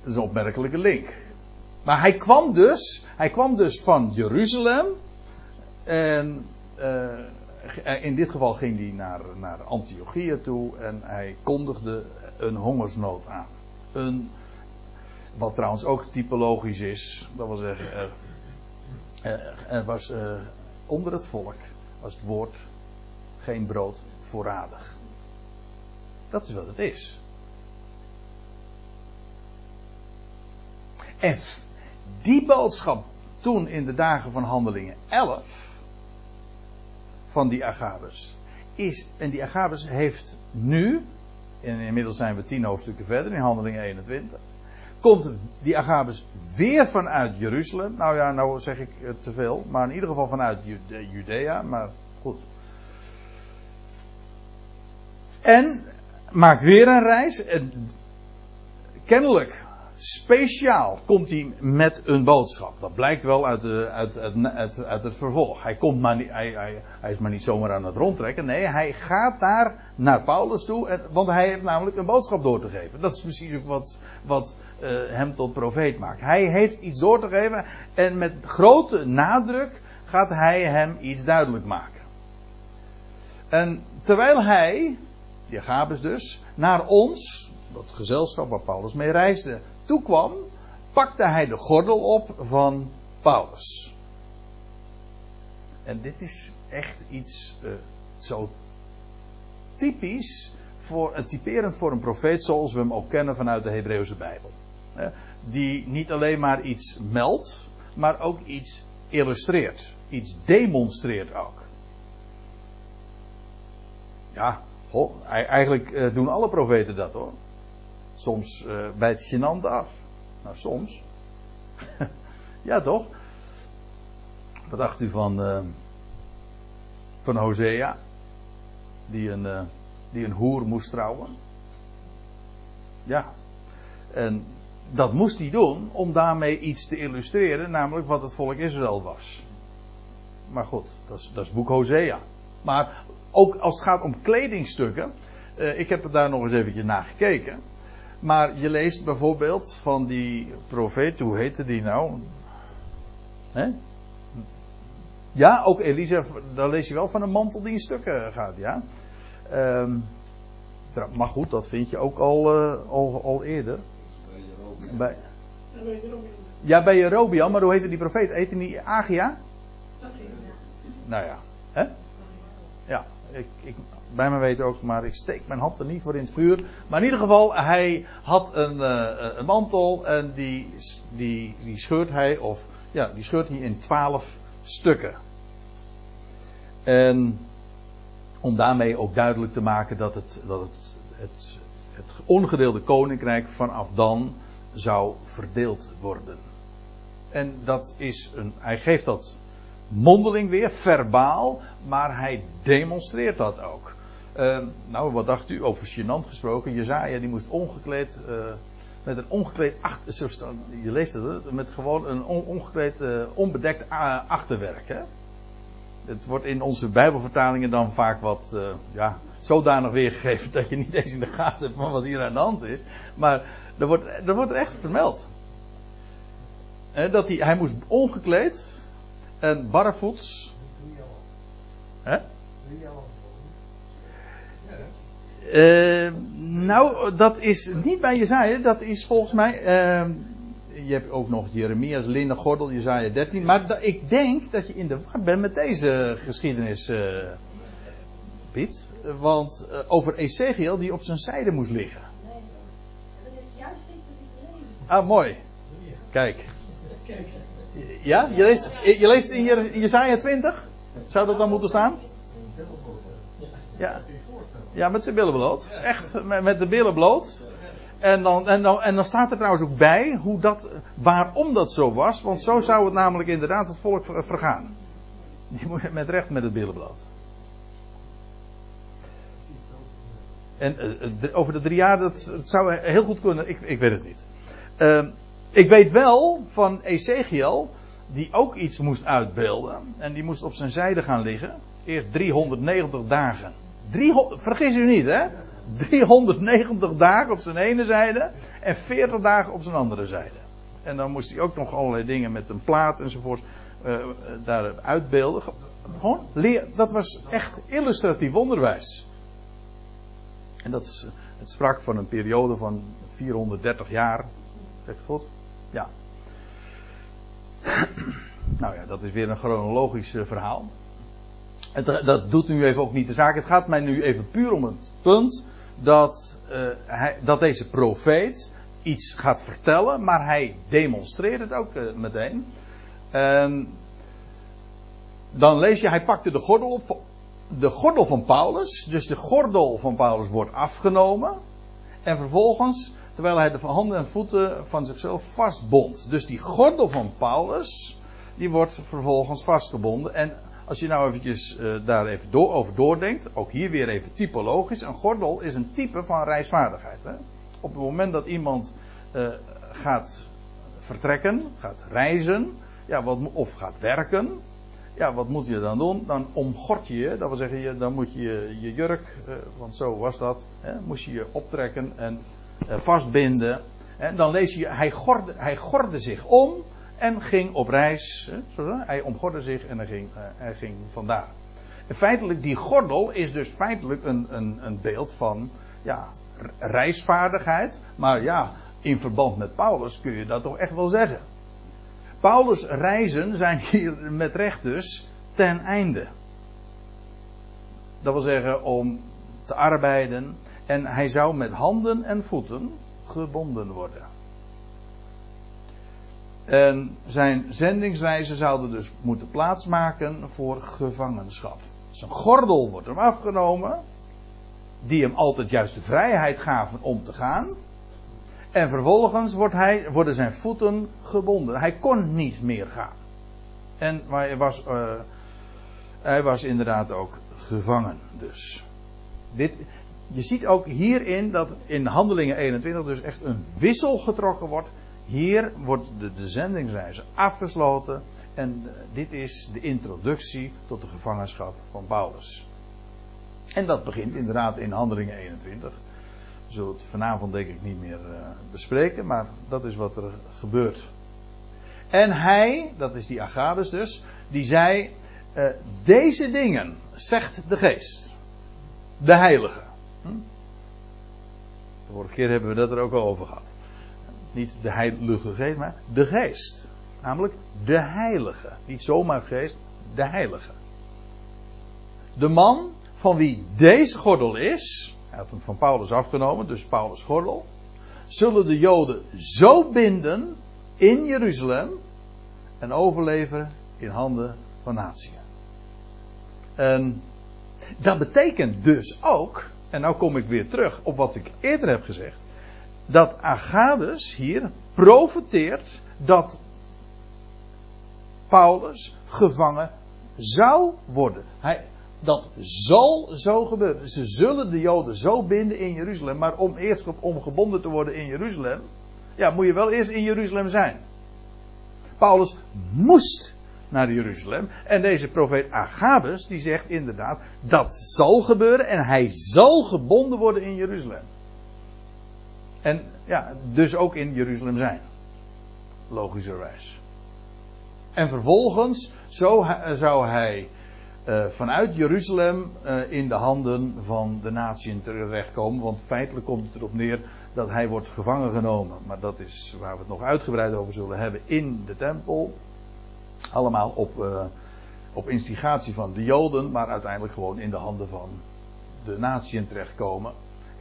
S1: dat is een opmerkelijke link. Maar hij kwam dus. Hij kwam dus van Jeruzalem. En. Uh, in dit geval ging hij naar, naar Antiochia toe en hij kondigde een hongersnood aan. Een, wat trouwens ook typologisch is, dat wil zeggen, er, er was uh, onder het volk, was het woord geen brood voorradig. Dat is wat het is. En die boodschap toen in de dagen van handelingen 11 van die Agabus is, en die Agabus heeft nu, en inmiddels zijn we tien hoofdstukken verder in handelingen 21, komt die Agabus weer vanuit Jeruzalem. Nou ja, nou zeg ik te veel, maar in ieder geval vanuit Judea, maar goed. En maakt weer een reis. En kennelijk speciaal komt hij met een boodschap. Dat blijkt wel uit, de, uit, uit, uit, het vervolg. Hij, komt maar niet, hij, hij, hij, is maar niet zomaar aan het rondtrekken. Nee, hij gaat daar naar Paulus toe. Want hij heeft namelijk een boodschap door te geven. Dat is precies ook wat, wat uh, hem tot profeet maakt. Hij heeft iets door te geven. En met grote nadruk gaat hij hem iets duidelijk maken. En terwijl hij, die Agabus dus, naar ons, dat gezelschap waar Paulus mee reisde, toekwam, pakte hij de gordel op van Paulus. En dit is echt iets uh, zo typisch, voor, uh, typerend voor een profeet zoals we hem ook kennen vanuit de Hebreeuwse Bijbel. Die niet alleen maar iets meldt, maar ook iets illustreert. Iets demonstreert ook. Ja, eigenlijk doen alle profeten dat hoor. Soms uh, bij het gênant af. Nou, soms. ja, toch? Wat dacht u van, uh, van Hosea? Die een, uh, die een hoer moest trouwen. Ja. En dat moest hij doen om daarmee iets te illustreren, namelijk wat het volk Israël was. Maar goed, dat is, dat is boek Hosea. Maar ook als het gaat om kledingstukken, ik heb er daar nog eens eventjes naar gekeken. Maar je leest bijvoorbeeld van die profeet, hoe heette die nou? Hè? Ja, ook Elisa, daar lees je wel van een mantel die in stukken gaat, ja. Um, maar goed, dat vind je ook al, uh, al, al eerder. Bij, ja, bij Jerobiam, maar hoe heette die profeet? Heette die Agia? Nou ja, hè? Ja, ik, ik, bij me weten ook, maar ik steek mijn hand er niet voor in het vuur. Maar in ieder geval, hij had een, uh, een mantel en die, die, die scheurt hij, of ja, die scheurt hij in twaalf stukken. En om daarmee ook duidelijk te maken dat het, dat het, het, het ongedeelde koninkrijk vanaf dan zou verdeeld worden. En dat is een, hij geeft dat mondeling weer, verbaal, maar hij demonstreert dat ook. Uh, nou, wat dacht u over gênant gesproken? Jezaja die moest ongekleed, uh, met een ongekleed achter, je leest het, met gewoon een on, ongekleed, uh, onbedekt achterwerk. Hè? Het wordt in onze Bijbelvertalingen dan vaak wat, ja, zodanig weergegeven dat je niet eens in de gaten hebt van wat hier aan de hand is. Maar er wordt, er wordt echt vermeld. dat hij, hij moest ongekleed en barrevoets. Hè? Uh, nou, dat is niet bij Jezaja. Dat is volgens mij. Uh, je hebt ook nog Jeremia's linnen gordel, Jezaja 13. Maar ik denk dat je in de war bent met deze geschiedenis, uh, Piet. Want uh, over Ezekiel die op zijn zijde moest liggen. Nee, dat juist gisteren gelezen. Ah, mooi. Kijk. Ja, je leest, je leest in Jezaja 20? Zou dat dan moeten staan? Ja. Ja, met zijn billen bloot. Echt, met de billen bloot. En dan, en, dan, en dan staat er trouwens ook bij hoe dat, waarom dat zo was. Want zo zou het namelijk inderdaad het volk vergaan. Die moet met recht met het billen. En uh, over de drie jaar, dat, dat, zou heel goed kunnen. Ik, ik weet het niet. Uh, ik weet wel van Ezekiel, die ook iets moest uitbeelden. En die moest op zijn zijde gaan liggen. Eerst 390 dagen. 300, vergis u niet, hè? 390 dagen op zijn ene zijde en 40 dagen op zijn andere zijde. En dan moest hij ook nog allerlei dingen met een plaat enzovoort uh, daar uitbeelden. Gewoon leer, dat was echt illustratief onderwijs. En dat het sprak van een periode van 430 jaar. Zeg het goed? Ja. nou ja, dat is weer een chronologisch uh, verhaal. Dat doet nu even ook niet de zaak. Het gaat mij nu even puur om het punt dat, uh, hij, dat deze profeet iets gaat vertellen, maar hij demonstreert het ook eh, meteen. En dan lees je, hij pakte de gordel op, de gordel van Paulus, dus de gordel van Paulus wordt afgenomen. En vervolgens, terwijl hij de handen en voeten van zichzelf vastbond. Dus die gordel van Paulus, die wordt vervolgens vastgebonden. En als je nou eventjes uh, daar even door, over doordenkt, ook hier weer even typologisch. Een gordel is een type van reisvaardigheid. Hè? Op het moment dat iemand uh, gaat vertrekken, gaat reizen, ja, wat, of gaat werken, ja, wat moet je dan doen? Dan omgort je je, dat wil zeggen, dan moet je je jurk, uh, want zo was dat, hè, moest je je optrekken en vastbinden. En dan lees je, hij hij gorde zich om en ging op reis. Hij omgorde zich en hij ging, uh, hij ging vandaar. En feitelijk, die gordel is dus feitelijk een, een, een beeld van ja, reisvaardigheid. Maar ja, in verband met Paulus kun je dat toch echt wel zeggen. Paulus' reizen zijn hier met recht dus ten einde. Dat wil zeggen om te arbeiden. En hij zou met handen en voeten gebonden worden. En zijn zendingsreizen zouden dus moeten plaatsmaken voor gevangenschap. Zijn gordel wordt hem afgenomen, die hem altijd juist de vrijheid gaven om te gaan. En vervolgens wordt hij, worden zijn voeten gebonden. Hij kon niet meer gaan. En hij was, uh, hij was inderdaad ook gevangen. Dus. Dit, je ziet ook hierin dat in Handelingen 21 dus echt een wissel getrokken wordt hier wordt de, de afgesloten. En uh, dit is de introductie tot de gevangenschap van Paulus. En dat begint inderdaad in Handelingen 21. We zullen het vanavond denk ik niet meer uh, bespreken, maar dat is wat er gebeurt. En hij, dat is die Agabus dus, die zei: uh, Deze dingen zegt de geest, de heilige. Hm? De vorige keer hebben we dat er ook al over gehad. Niet de heilige geest, maar de geest. Namelijk de heilige. Niet zomaar geest, de heilige. De man van wie deze gordel is, hij had hem van Paulus afgenomen, dus Paulus gordel, zullen de Joden zo binden in Jeruzalem en overleveren in handen van natie. En dat betekent dus ook, en nou kom ik weer terug op wat ik eerder heb gezegd, dat Agabus hier profeteert dat Paulus gevangen zou worden. Hij, dat zal zo gebeuren. Ze zullen de Joden zo binden in Jeruzalem. Maar om eerst om gebonden te worden in Jeruzalem. Ja, moet je wel eerst in Jeruzalem zijn. Paulus moest naar Jeruzalem. En deze profeet Agabus die zegt inderdaad dat zal gebeuren. En hij zal gebonden worden in Jeruzalem. En ja, dus ook in Jeruzalem zijn. Logischerwijs. En vervolgens zo, zou hij uh, vanuit Jeruzalem uh, in de handen van de natieën terechtkomen. Want feitelijk komt het erop neer dat hij wordt gevangen genomen. Maar dat is waar we het nog uitgebreid over zullen hebben in de tempel. Allemaal op, uh, op instigatie van de Joden, maar uiteindelijk gewoon in de handen van de natieën terechtkomen.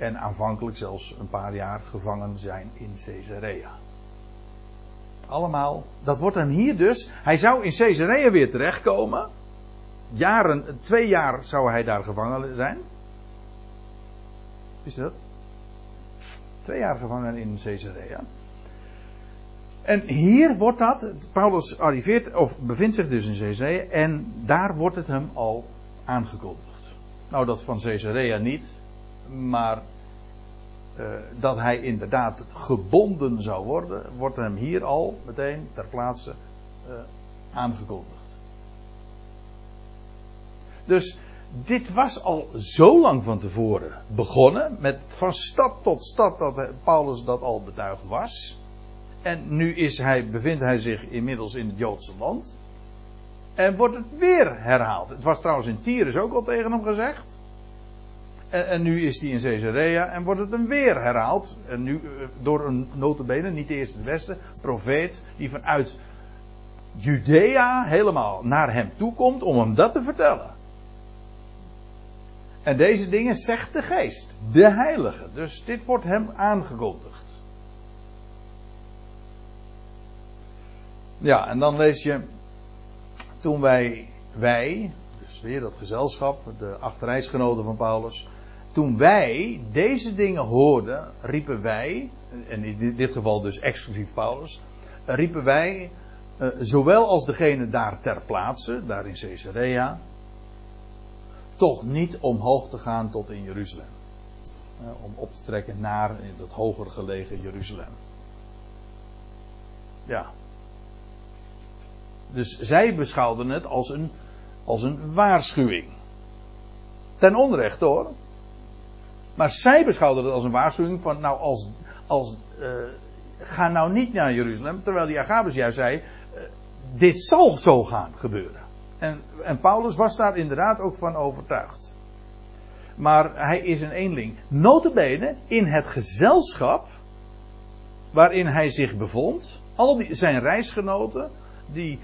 S1: En aanvankelijk zelfs een paar jaar gevangen zijn in Caesarea. Allemaal, dat wordt hem hier dus. Hij zou in Caesarea weer terechtkomen. Jaren, twee jaar zou hij daar gevangen zijn. Is dat? Twee jaar gevangen in Caesarea. En hier wordt dat, Paulus arriveert, of bevindt zich dus in Caesarea, en daar wordt het hem al aangekondigd. Nou, dat van Caesarea niet, maar uh, dat hij inderdaad gebonden zou worden, wordt hem hier al meteen ter plaatse uh, aangekondigd. Dus dit was al zo lang van tevoren begonnen, met van stad tot stad dat Paulus dat al betuigd was. En nu is hij, bevindt hij zich inmiddels in het Joodse land. En wordt het weer herhaald. Het was trouwens in Tyrus ook al tegen hem gezegd. En, en, nu is die in Caesarea en wordt het hem weer herhaald. En nu eh, door een notabene, niet de eerste de beste, profeet, die vanuit Judea helemaal naar hem toe komt om hem dat te vertellen. En deze dingen zegt de geest, de heilige. Dus dit wordt hem aangekondigd. Ja, en dan lees je, toen wij, wij, dus weer dat gezelschap, de achterreisgenoten van Paulus, toen wij deze dingen hoorden, riepen wij, en in dit geval dus exclusief Paulus, riepen wij, eh, zowel als degene daar ter plaatse, daar in Caesarea, toch niet omhoog te gaan tot in Jeruzalem. Eh, om op te trekken naar dat hoger gelegen Jeruzalem. Ja. Dus zij beschouwden het als een, als een waarschuwing. Ten onrechte hoor. Maar zij beschouwden het als een waarschuwing van, nou als, als uh, ga nou niet naar Jeruzalem. Terwijl die Agabus juist zei, uh, dit zal zo gaan gebeuren. En, en Paulus was daar inderdaad ook van overtuigd. Maar hij is een eenling. Notabene in het gezelschap waarin hij zich bevond. Al zijn reisgenoten die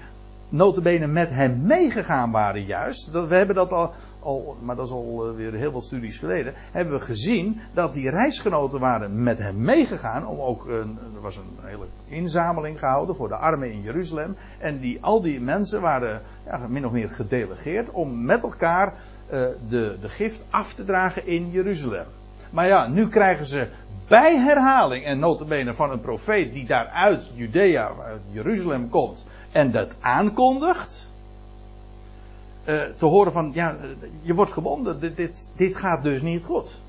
S1: notabene met hem meegegaan waren juist. Dat, we hebben dat al, al, maar dat is al eh, weer heel wat studies geleden. Hebben we gezien dat die reisgenoten waren met hem meegegaan. Om ook, er was een hele inzameling gehouden voor de armen in Jeruzalem. En die, al die mensen waren ja, min of meer gedelegeerd om met elkaar uh, de, de gift af te dragen in Jeruzalem. Maar ja, nu krijgen ze bij herhaling en notabene van een profeet die daar uit Judea, uit Jeruzalem komt en dat aankondigt. Uh, te horen van, ja, je wordt gebonden, dit, dit, gaat dus niet goed.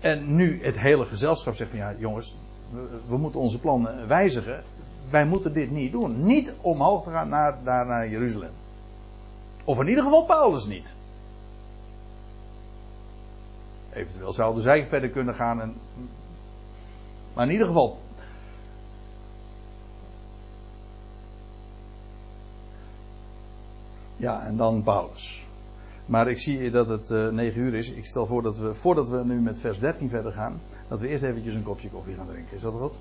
S1: En nu het hele gezelschap zegt van, ja jongens, we, we moeten onze plannen wijzigen. Wij moeten dit niet doen. Niet omhoog te gaan naar, naar, naar Jeruzalem. Of in ieder geval Paulus niet. Eventueel zouden zij verder kunnen gaan. En, maar in ieder geval. Ja, en dan Paulus. Maar ik zie dat het uh, 9 uur is. Ik stel voor dat we, voordat we nu met vers 13 verder gaan, dat we eerst eventjes een kopje koffie gaan drinken. Is dat goed?